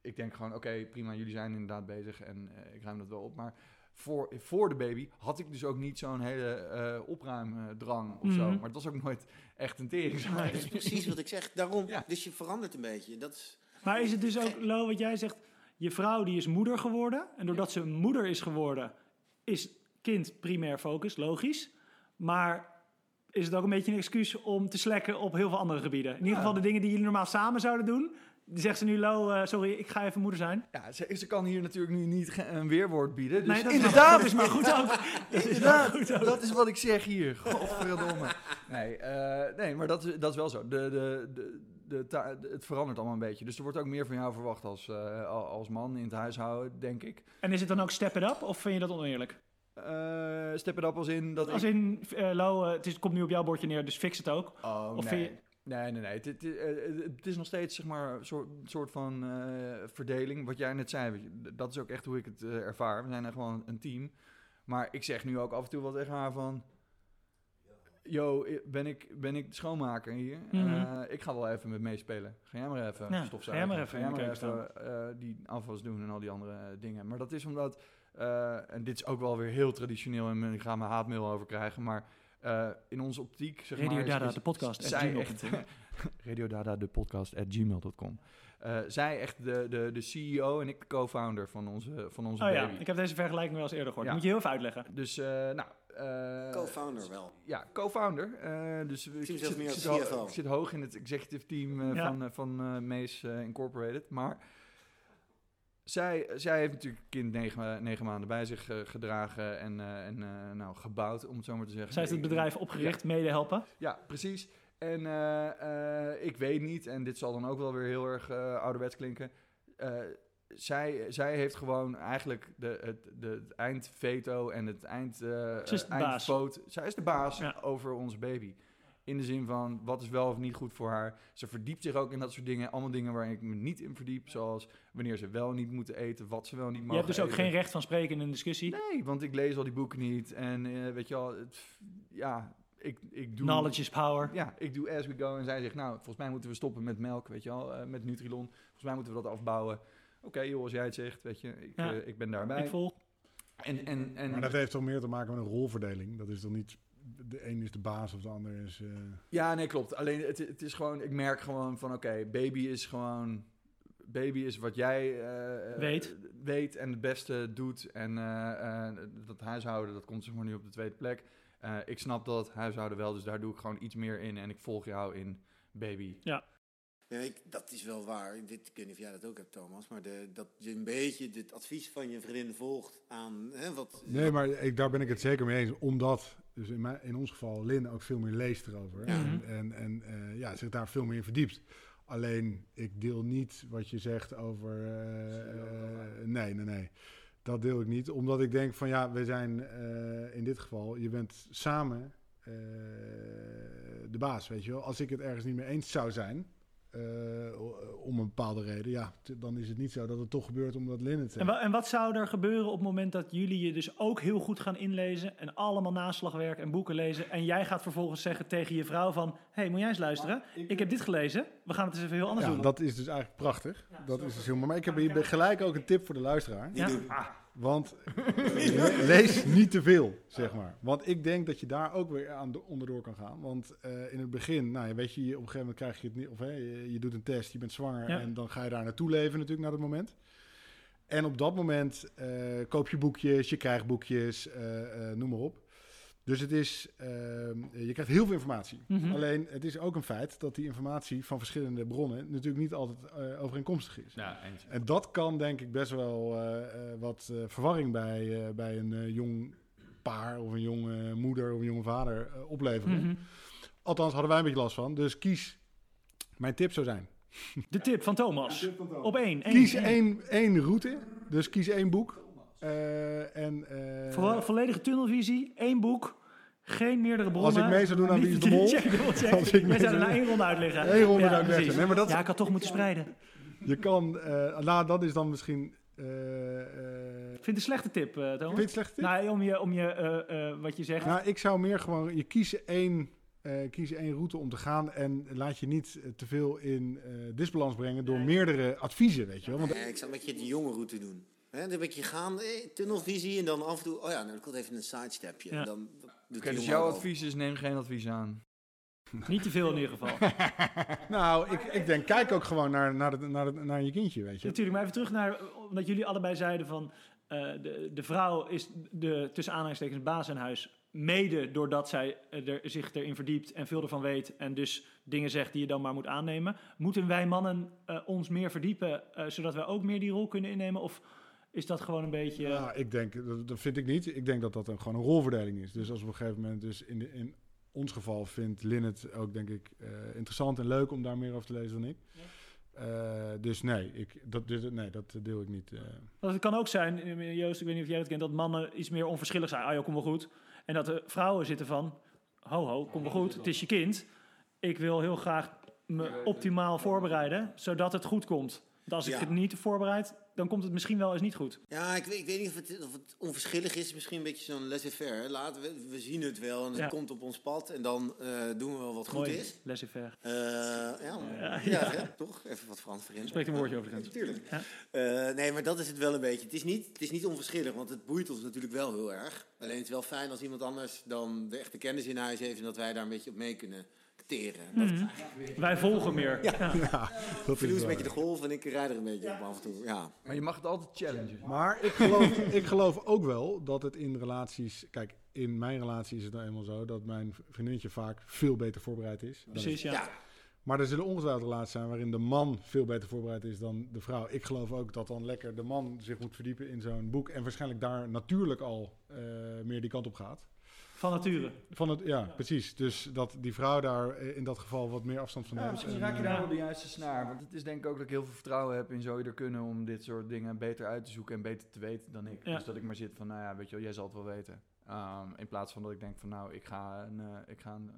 ik denk gewoon, oké, prima, jullie zijn inderdaad bezig en ik ruim dat wel op. Maar voor, voor de baby had ik dus ook niet zo'n hele eh opruimdrang of zo. Mhm. Maar het was ook nooit echt een tering. Dat is precies wat ik zeg. Daarom, Ja. dus je verandert een beetje. Dat is, Maar is het dus ook, Lo, wat jij zegt, je vrouw die is moeder geworden. En doordat ze moeder is geworden, is kind primair focus, logisch. Maar is het ook een beetje een excuus om te slekken op heel veel andere gebieden? In ieder Ja. geval de dingen die jullie normaal samen zouden doen. Zegt ze nu, Lo, eh, sorry, ik ga even moeder zijn. Ja, ze, ze kan hier natuurlijk nu niet een weerwoord bieden. Dus nee, dat inderdaad, is maar, is goed ook. Dat is Inderdaad, goed ook. dat is wat ik zeg hier. Godverdomme. Nee, eh, nee maar dat, is- dat is wel zo. De, de, de, de, het verandert allemaal een beetje. Dus er wordt ook meer van jou verwacht als, eh, al- als man in het huishouden, denk ik. En is het dan ook step it up of vind je dat oneerlijk? Step it up als in dat Als ik... in, Lo, het, is, het komt nu op jouw bordje neer, dus fix het ook. Oh, Of nee. je- Nee, nee, nee. Het, het, het- het is nog steeds zeg maar, een soort, soort van eh, verdeling. Wat jij net zei, dat is ook echt hoe ik het eh, ervaar. We zijn echt gewoon een team. Maar ik zeg nu ook af en toe wel tegen haar van... Yo, ben ik, ben ik de schoonmaker hier? Mhm. Eh, ik ga wel even met meespelen. Ga jij maar even Ja, stofzuigen. ga jij maar even Ga jij keuken even, eh, die afwas doen en al die andere eh, dingen. Maar dat is omdat... eh, en dit is ook wel weer heel traditioneel en ik ga mijn haatmail over krijgen. Maar eh, in onze optiek, zeg Radio maar... is- Dada, is de podcast, at zij gmail.com. echt, Radio Dada, de podcast, at gmail.com. Eh, zij echt de, de, de CEO en ik de co-founder van onze, van onze Oh ja, ik heb deze vergelijking wel eens eerder gehoord. Ja. Moet je heel even uitleggen. Dus, eh, nou... eh, co-founder wel. ja, co-founder. Eh, dus ik, zit, meer zit ho- CFO. ik zit hoog in het executive team Ja. van, van eh Mees eh, Incorporated. Maar zij, zij heeft natuurlijk kind negen, negen maanden bij zich eh, gedragen en, eh, en eh, nou, gebouwd, om het zo maar te zeggen. Zij heeft het bedrijf opgericht, mede helpen. Ja, precies. En ik weet niet, en dit zal dan ook wel weer heel erg ouderwets klinken zij, zij heeft gewoon eigenlijk de, het, de, het eindveto en het eind, eindvoot. Zij is de baas over onze baby. In de zin van, wat is wel of niet goed voor haar. Ze verdiept zich ook in dat soort dingen. Allemaal dingen waar ik me niet in verdiep. Zoals wanneer ze wel niet moeten eten, wat ze wel niet mogen Je hebt dus ook geen recht van spreken in een discussie? Nee, want ik lees al die boeken niet. En uh, weet je wel, ja, ik, ik doe... Knowledge is power. Ja, ik doe as we go. En zij zegt, nou, volgens mij moeten we stoppen met melk, weet je wel. Uh, met Nutrilon. Volgens mij moeten we dat afbouwen oké joh, als jij het zegt, weet je, ik, ja. uh, ik ben daarbij. Ik volg. En, en, en, maar dat heeft toch meer te maken met een rolverdeling? Dat is toch niet, de een is de baas of de ander is... Uh... Ja, nee, klopt. Alleen het, het is gewoon, ik merk gewoon van oké, baby is gewoon... Baby is wat jij uh, weet. weet en het beste doet. En dat huishouden, dat komt zeg maar nu op de tweede plek. ik snap dat huishouden wel, dus daar doe ik gewoon iets meer in. En ik volg jou in baby. Ja. Ja, ik, dat is wel waar. Dit, ik weet niet of jij dat ook hebt, Thomas. Maar de, dat je een beetje het advies van je vriendin volgt aan hè, wat... Nee, maar ik, daar ben ik het zeker mee eens. Omdat, dus in, mijn, in ons geval, Lin ook veel meer leest erover. En, en, en uh, ja, zich daar veel meer in verdiept. Alleen, ik deel niet wat je zegt over... Uh, nee, nee, nee. Dat deel ik niet. Omdat ik denk van, ja, we zijn in dit geval... Je bent samen de baas, weet je wel. Als ik het ergens niet mee eens zou zijn uh, om een bepaalde reden, ja, dan is het niet zo dat het toch gebeurt omdat Lin het en, en, wat zou er gebeuren op het moment dat jullie je dus ook heel goed gaan inlezen en allemaal naslagwerk en boeken lezen en jij gaat vervolgens zeggen tegen je vrouw van, hé, hey, moet jij eens luisteren? Ik, heb dit gelezen, we gaan het eens even heel anders ja, doen. Dat is dus eigenlijk prachtig. dat is dus helemaal. Maar ik heb hier gelijk ook een tip voor de luisteraar. Ja. Want lees niet te veel, zeg maar. Want ik denk dat je daar ook weer aan de, onderdoor kan gaan. Want uh, in het begin, nou, weet je, op een gegeven moment krijg je het niet... Of hey, je, doet een test, je bent zwanger en dan ga je daar naartoe leven natuurlijk naar dat moment. En op dat moment uh, koop je boekjes, je krijgt boekjes, uh, noem maar op. Dus het is, uh, je krijgt heel veel informatie. Mm -hmm. Alleen het is ook een feit dat die informatie van verschillende bronnen natuurlijk niet altijd uh, overeenkomstig is. Ja, en dat kan denk ik best wel uh, wat verwarring bij, bij een jong paar of een jonge moeder of een jonge vader opleveren. Mm -hmm. Althans hadden wij een beetje last van. Dus kies, mijn tip zou zijn. De tip van Thomas. Tip van Thomas. Op één. Kies één, één route. Dus kies één boek. Uh, en, uh, Vo volledige tunnelvisie, één boek, geen meerdere bronnen. Als ik mee zou doen aan Wie is de Mol. check, check. Als ik zouden na één ronde uitleggen. Eén ronde ja, uitleggen. Nee, maar dat, ja, ik had toch moeten spreiden. Je kan, uh, nou dat is dan misschien... Uh, ik vind het een slechte tip, Thomas. Vind je het slechte tip? Nou, om je, om je wat je zegt. Nou, ik zou meer gewoon, je kiest één... Uh, kies één route om te gaan en laat je niet te veel in disbalans brengen door meerdere adviezen, weet je wel. Want... Ja, ik zou een beetje de jonge route doen. Hè, dan een beetje gaan, eh, tunnelvisie en dan af en toe, oh ja, nou, dan komt even een sidestepje. Ja. En dan doet okay, dus jouw advies is neem geen advies aan. Niet te veel in ieder geval. nou, ik, ik denk, kijk ook gewoon naar, naar, de, naar, de, naar je kindje, weet je. Natuurlijk, maar even terug naar, omdat jullie allebei zeiden van, uh, de, de vrouw is de tussen aanhalingstekens baas in huis. Mede doordat zij er, zich erin verdiept en veel ervan weet. En dus dingen zegt die je dan maar moet aannemen. Moeten wij mannen uh, ons meer verdiepen, uh, zodat wij ook meer die rol kunnen innemen? Of is dat gewoon een beetje... Ja, ik denk, dat, dat vind ik niet. Ik denk dat dat een, gewoon een rolverdeling is. Dus als we op een gegeven moment, dus in, de, in ons geval vindt Lin het ook, denk ik, uh, interessant en leuk om daar meer over te lezen dan ik. Ja. Uh, dus nee, ik, dat, dus, nee, dat deel ik niet. Uh. Want het kan ook zijn, Joost, ik weet niet of jij het kent, dat mannen iets meer onverschillig zijn. Ah joh, kom wel goed. En dat de vrouwen zitten van, ho ho, kom wel goed, het is je kind. Ik wil heel graag me optimaal voorbereiden, zodat het goed komt. Want als ik ja. het niet voorbereid, dan komt het misschien wel eens niet goed. Ja, ik weet, ik weet niet of het, of het onverschillig is. Misschien een beetje zo'n laissez-faire. Laten we, we zien het wel en het ja. komt op ons pad. En dan uh, doen we wel wat Mooi, goed is. laissez-faire. Uh, ja, ja, ja, ja. toch? Even wat Frans erin. Spreek een woordje over de grens. Natuurlijk. Uh, nee, maar dat is het wel een beetje. Het is, niet, het is niet onverschillig, want het boeit ons natuurlijk wel heel erg. Alleen het is wel fijn als iemand anders dan de echte kennis in huis heeft... en dat wij daar een beetje op mee kunnen teren. Mm -hmm. Wij volgen meer. Ja, ja. ja dat is een beetje de golf en ik rijd er een beetje op af en toe. Ja. Maar je mag het altijd challengen. Maar ik geloof, ik geloof ook wel dat het in relaties... Kijk, in mijn relatie is het nou eenmaal zo dat mijn vriendinnetje vaak veel beter voorbereid is. Precies, ja. ja. Maar er zullen ongetwijfeld relaties zijn waarin de man veel beter voorbereid is dan de vrouw. Ik geloof ook dat dan lekker de man zich moet verdiepen in zo'n boek. En waarschijnlijk daar natuurlijk al uh, meer die kant op gaat. Van nature. Van het, ja, precies. Dus dat die vrouw daar eh, in dat geval wat meer afstand van Ja, heeft. misschien En, raak je eh, daar wel de juiste snaar. Want het is denk ik ook dat ik heel veel vertrouwen heb in zou je er kunnen om dit soort dingen beter uit te zoeken en beter te weten dan ik. Ja. Dus dat ik maar zit van, nou ja, weet je wel, jij zal het wel weten. Ehm, in plaats van dat ik denk van, nou, ik ga een, eh, ik ga een,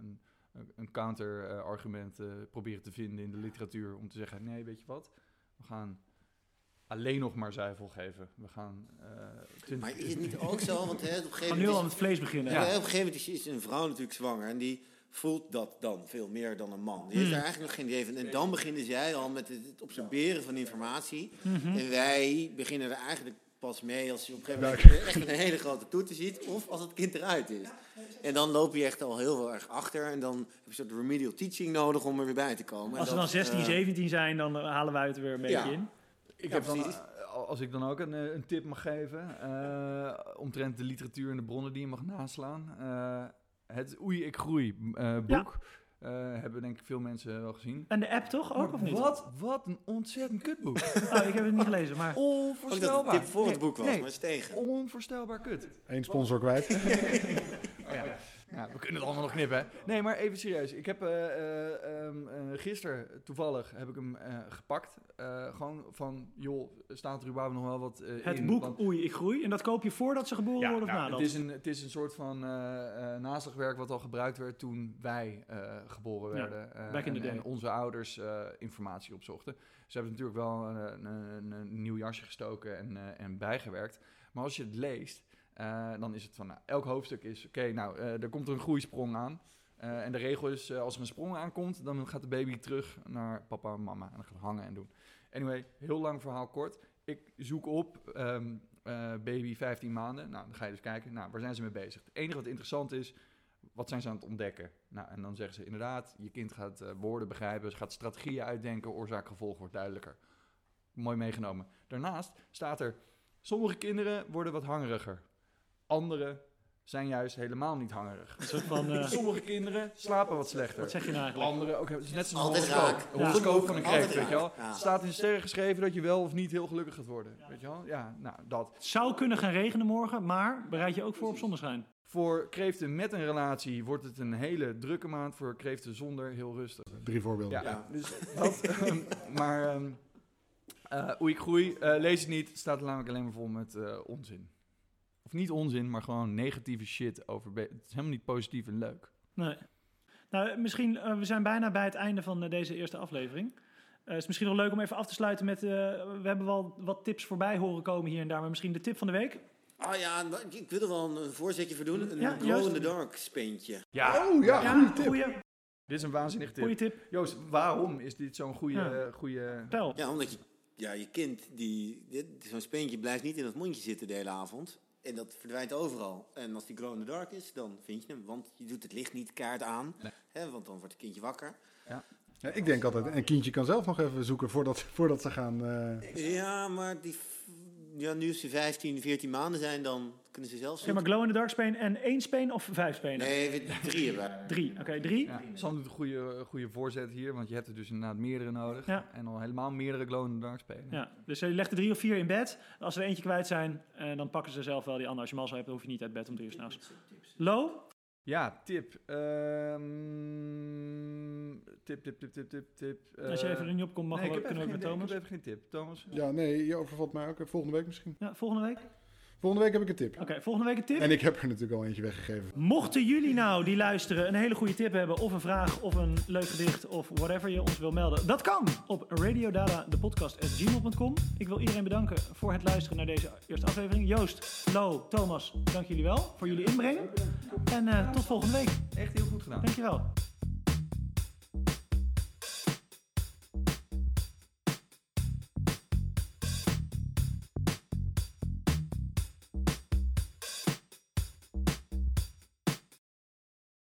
een, een counter-argument eh, proberen te vinden in de literatuur om te zeggen, nee, weet je wat, we gaan alleen nog maar zuivel geven. We gaan... eh, 20 Maar is het niet ook zo? Want hè, op een Gaan gegeven nu al moment het vlees beginnen. Ja. ja, op een gegeven moment is, een vrouw natuurlijk zwanger. En die voelt dat dan veel meer dan een man. Die heeft Hmm. daar eigenlijk nog geen idee van. En dan beginnen zij al met het, observeren van informatie. Mhm. En wij beginnen er eigenlijk pas mee als je op een gegeven moment echt een hele grote toeter ziet. Of als het kind eruit is. En dan loop je echt al heel veel erg achter. En dan heb je een soort remedial teaching nodig om er weer bij te komen. En Als ze dan 16, eh, 17 zijn, dan eh, halen wij het er weer een beetje Ja. in. Ik Ja, heb dan, precies. eh, als ik dan ook een, eh, een tip mag geven, eh, omtrent de literatuur en de bronnen die je mag naslaan. eh, het Oei, ik groei eh, boek eh, hebben denk ik veel mensen wel gezien. En de app toch ook, of niet? Wat, wat een ontzettend kutboek. Oh, ik heb het niet gelezen, maar... Ook dat het Onvoorstelbaar. tip voor het boek was, nee, maar is tegen. onvoorstelbaar kut. Eén sponsor kwijt. Oh ja. Ja, we kunnen het allemaal nog knippen. hè. Nee, maar even serieus. Ik heb eh eh, ehm, eh, gisteren toevallig heb ik hem eh, gepakt. Eh, gewoon van, joh, staat er überhaupt nog wel wat Het in? boek Want- Oei, ik groei. En dat koop je voordat ze geboren Ja, worden of nou, nadat? het, is een, het is een soort van eh eh naslagwerk wat al gebruikt werd toen wij eh, geboren Ja, werden. eh, back in the en, day. en onze ouders eh, informatie opzochten. Ze hebben natuurlijk wel een, een, een, een nieuw jasje gestoken en, eh, en bijgewerkt. Maar als je het leest, eh, dan is het van, nou, elk hoofdstuk is, oké, nou, eh, er komt er een groeisprong aan. Eh, en de regel is, als er een sprong aankomt, dan gaat de baby terug naar papa en mama. En dan gaat hangen en doen. Anyway, heel lang verhaal kort. Ik zoek op ehm, eh, baby 15 maanden. Nou, dan ga je dus kijken, nou, waar zijn ze mee bezig? Het enige wat interessant is, wat zijn ze aan het ontdekken? Nou, en dan zeggen ze inderdaad, je kind gaat woorden begrijpen, ze gaat strategieën uitdenken, oorzaak-gevolg wordt duidelijker. Mooi meegenomen. Daarnaast staat er, sommige kinderen worden wat hangeriger. Andere zijn juist helemaal niet hangerig. Een soort van... eh, Sommige kinderen slapen wat slechter. wat zeg je nou eigenlijk? Andere ook, het is net zo'n Altijd horoscoop. raak. Een horoscoop van een kreeft, weet je wel. ja. Staat in sterren geschreven dat je wel of niet heel gelukkig gaat worden. Weet je wel? Ja, nou, dat. Het zou kunnen gaan regenen morgen, maar bereid je ook voor op zonneschijn. Voor kreeften met een relatie wordt het een hele drukke maand. Voor kreeften zonder heel rustig. Drie voorbeelden. Ja, Ja. dus dat. ehm, maar ehm eh, hoe ik groei, eh, lees het niet. Staat er namelijk alleen maar vol met eh, onzin. Of niet onzin, maar gewoon negatieve shit over. Het is helemaal niet positief en leuk. Nee. Nou, misschien, eh, we zijn bijna bij het einde van eh, deze eerste aflevering. Eh, het is misschien nog leuk om even af te sluiten met... eh, we hebben wel wat tips voorbij horen komen hier en daar, maar misschien de tip van de week. Ah ja, nou, ik wil er wel een, voorzetje voor doen. Een Ja, glow juist. in the dark speentje. Ja, Oh ja, goede tip. goeie, dit is een waanzinnig tip. goeie tip. Joost, waarom is dit zo'n goede... Ja. eh, goede... Ja, omdat je, ja, je kind, die, dit- zo'n speentje blijft niet in het mondje zitten de hele avond. En dat verdwijnt overal. En als die glow in the dark is, dan vind je hem. Want je doet het licht niet kaart aan. Nee. Hè, want dan wordt het kindje wakker. Ja, ik denk altijd, een kindje kan zelf nog even zoeken voordat, voordat ze gaan... eh, Ja, maar die, ja, nu als ze 15, 14 maanden zijn, dan kunnen ze zelf Zeg maar glow in the dark speen en één speen of vijf spenen? Nee, drie erbij. Drie. Oké, drie. Ja, Sam doet een goede, goede voorzet hier, want je hebt er dus inderdaad meerdere nodig. Ja. En al helemaal meerdere glow in the dark spelen. Ja, dus je legt er drie of vier in bed. Als ze er eentje kwijt zijn, eh, dan pakken ze zelf wel die andere. Als je mazzel hebt, dan hoef je niet uit bed om drie uur s'nachts. Lo? Ja, tip. Ehm, tip, tip, tip, tip, tip, tip. Als je Eh, even er niet op komt, mag nee, we, ik heb kunnen we met geen- Thomas. Ik heb even geen tip. Thomas? ja, nee, je overvalt mij ook. Volgende week misschien. Ja, volgende week? Volgende week heb ik een tip. Oké, volgende week een tip. En ik heb er natuurlijk al eentje weggegeven. Mochten jullie nou die luisteren een hele goede tip hebben, of een vraag, of een leuk gedicht, of whatever je ons wil melden, dat kan op radiodata, de podcast, gmail.com. Ik wil iedereen bedanken voor het luisteren naar deze eerste aflevering. Joost, Lo, Thomas, dank jullie wel voor jullie inbreng. En eh, tot volgende week. Echt heel goed gedaan. Dankjewel.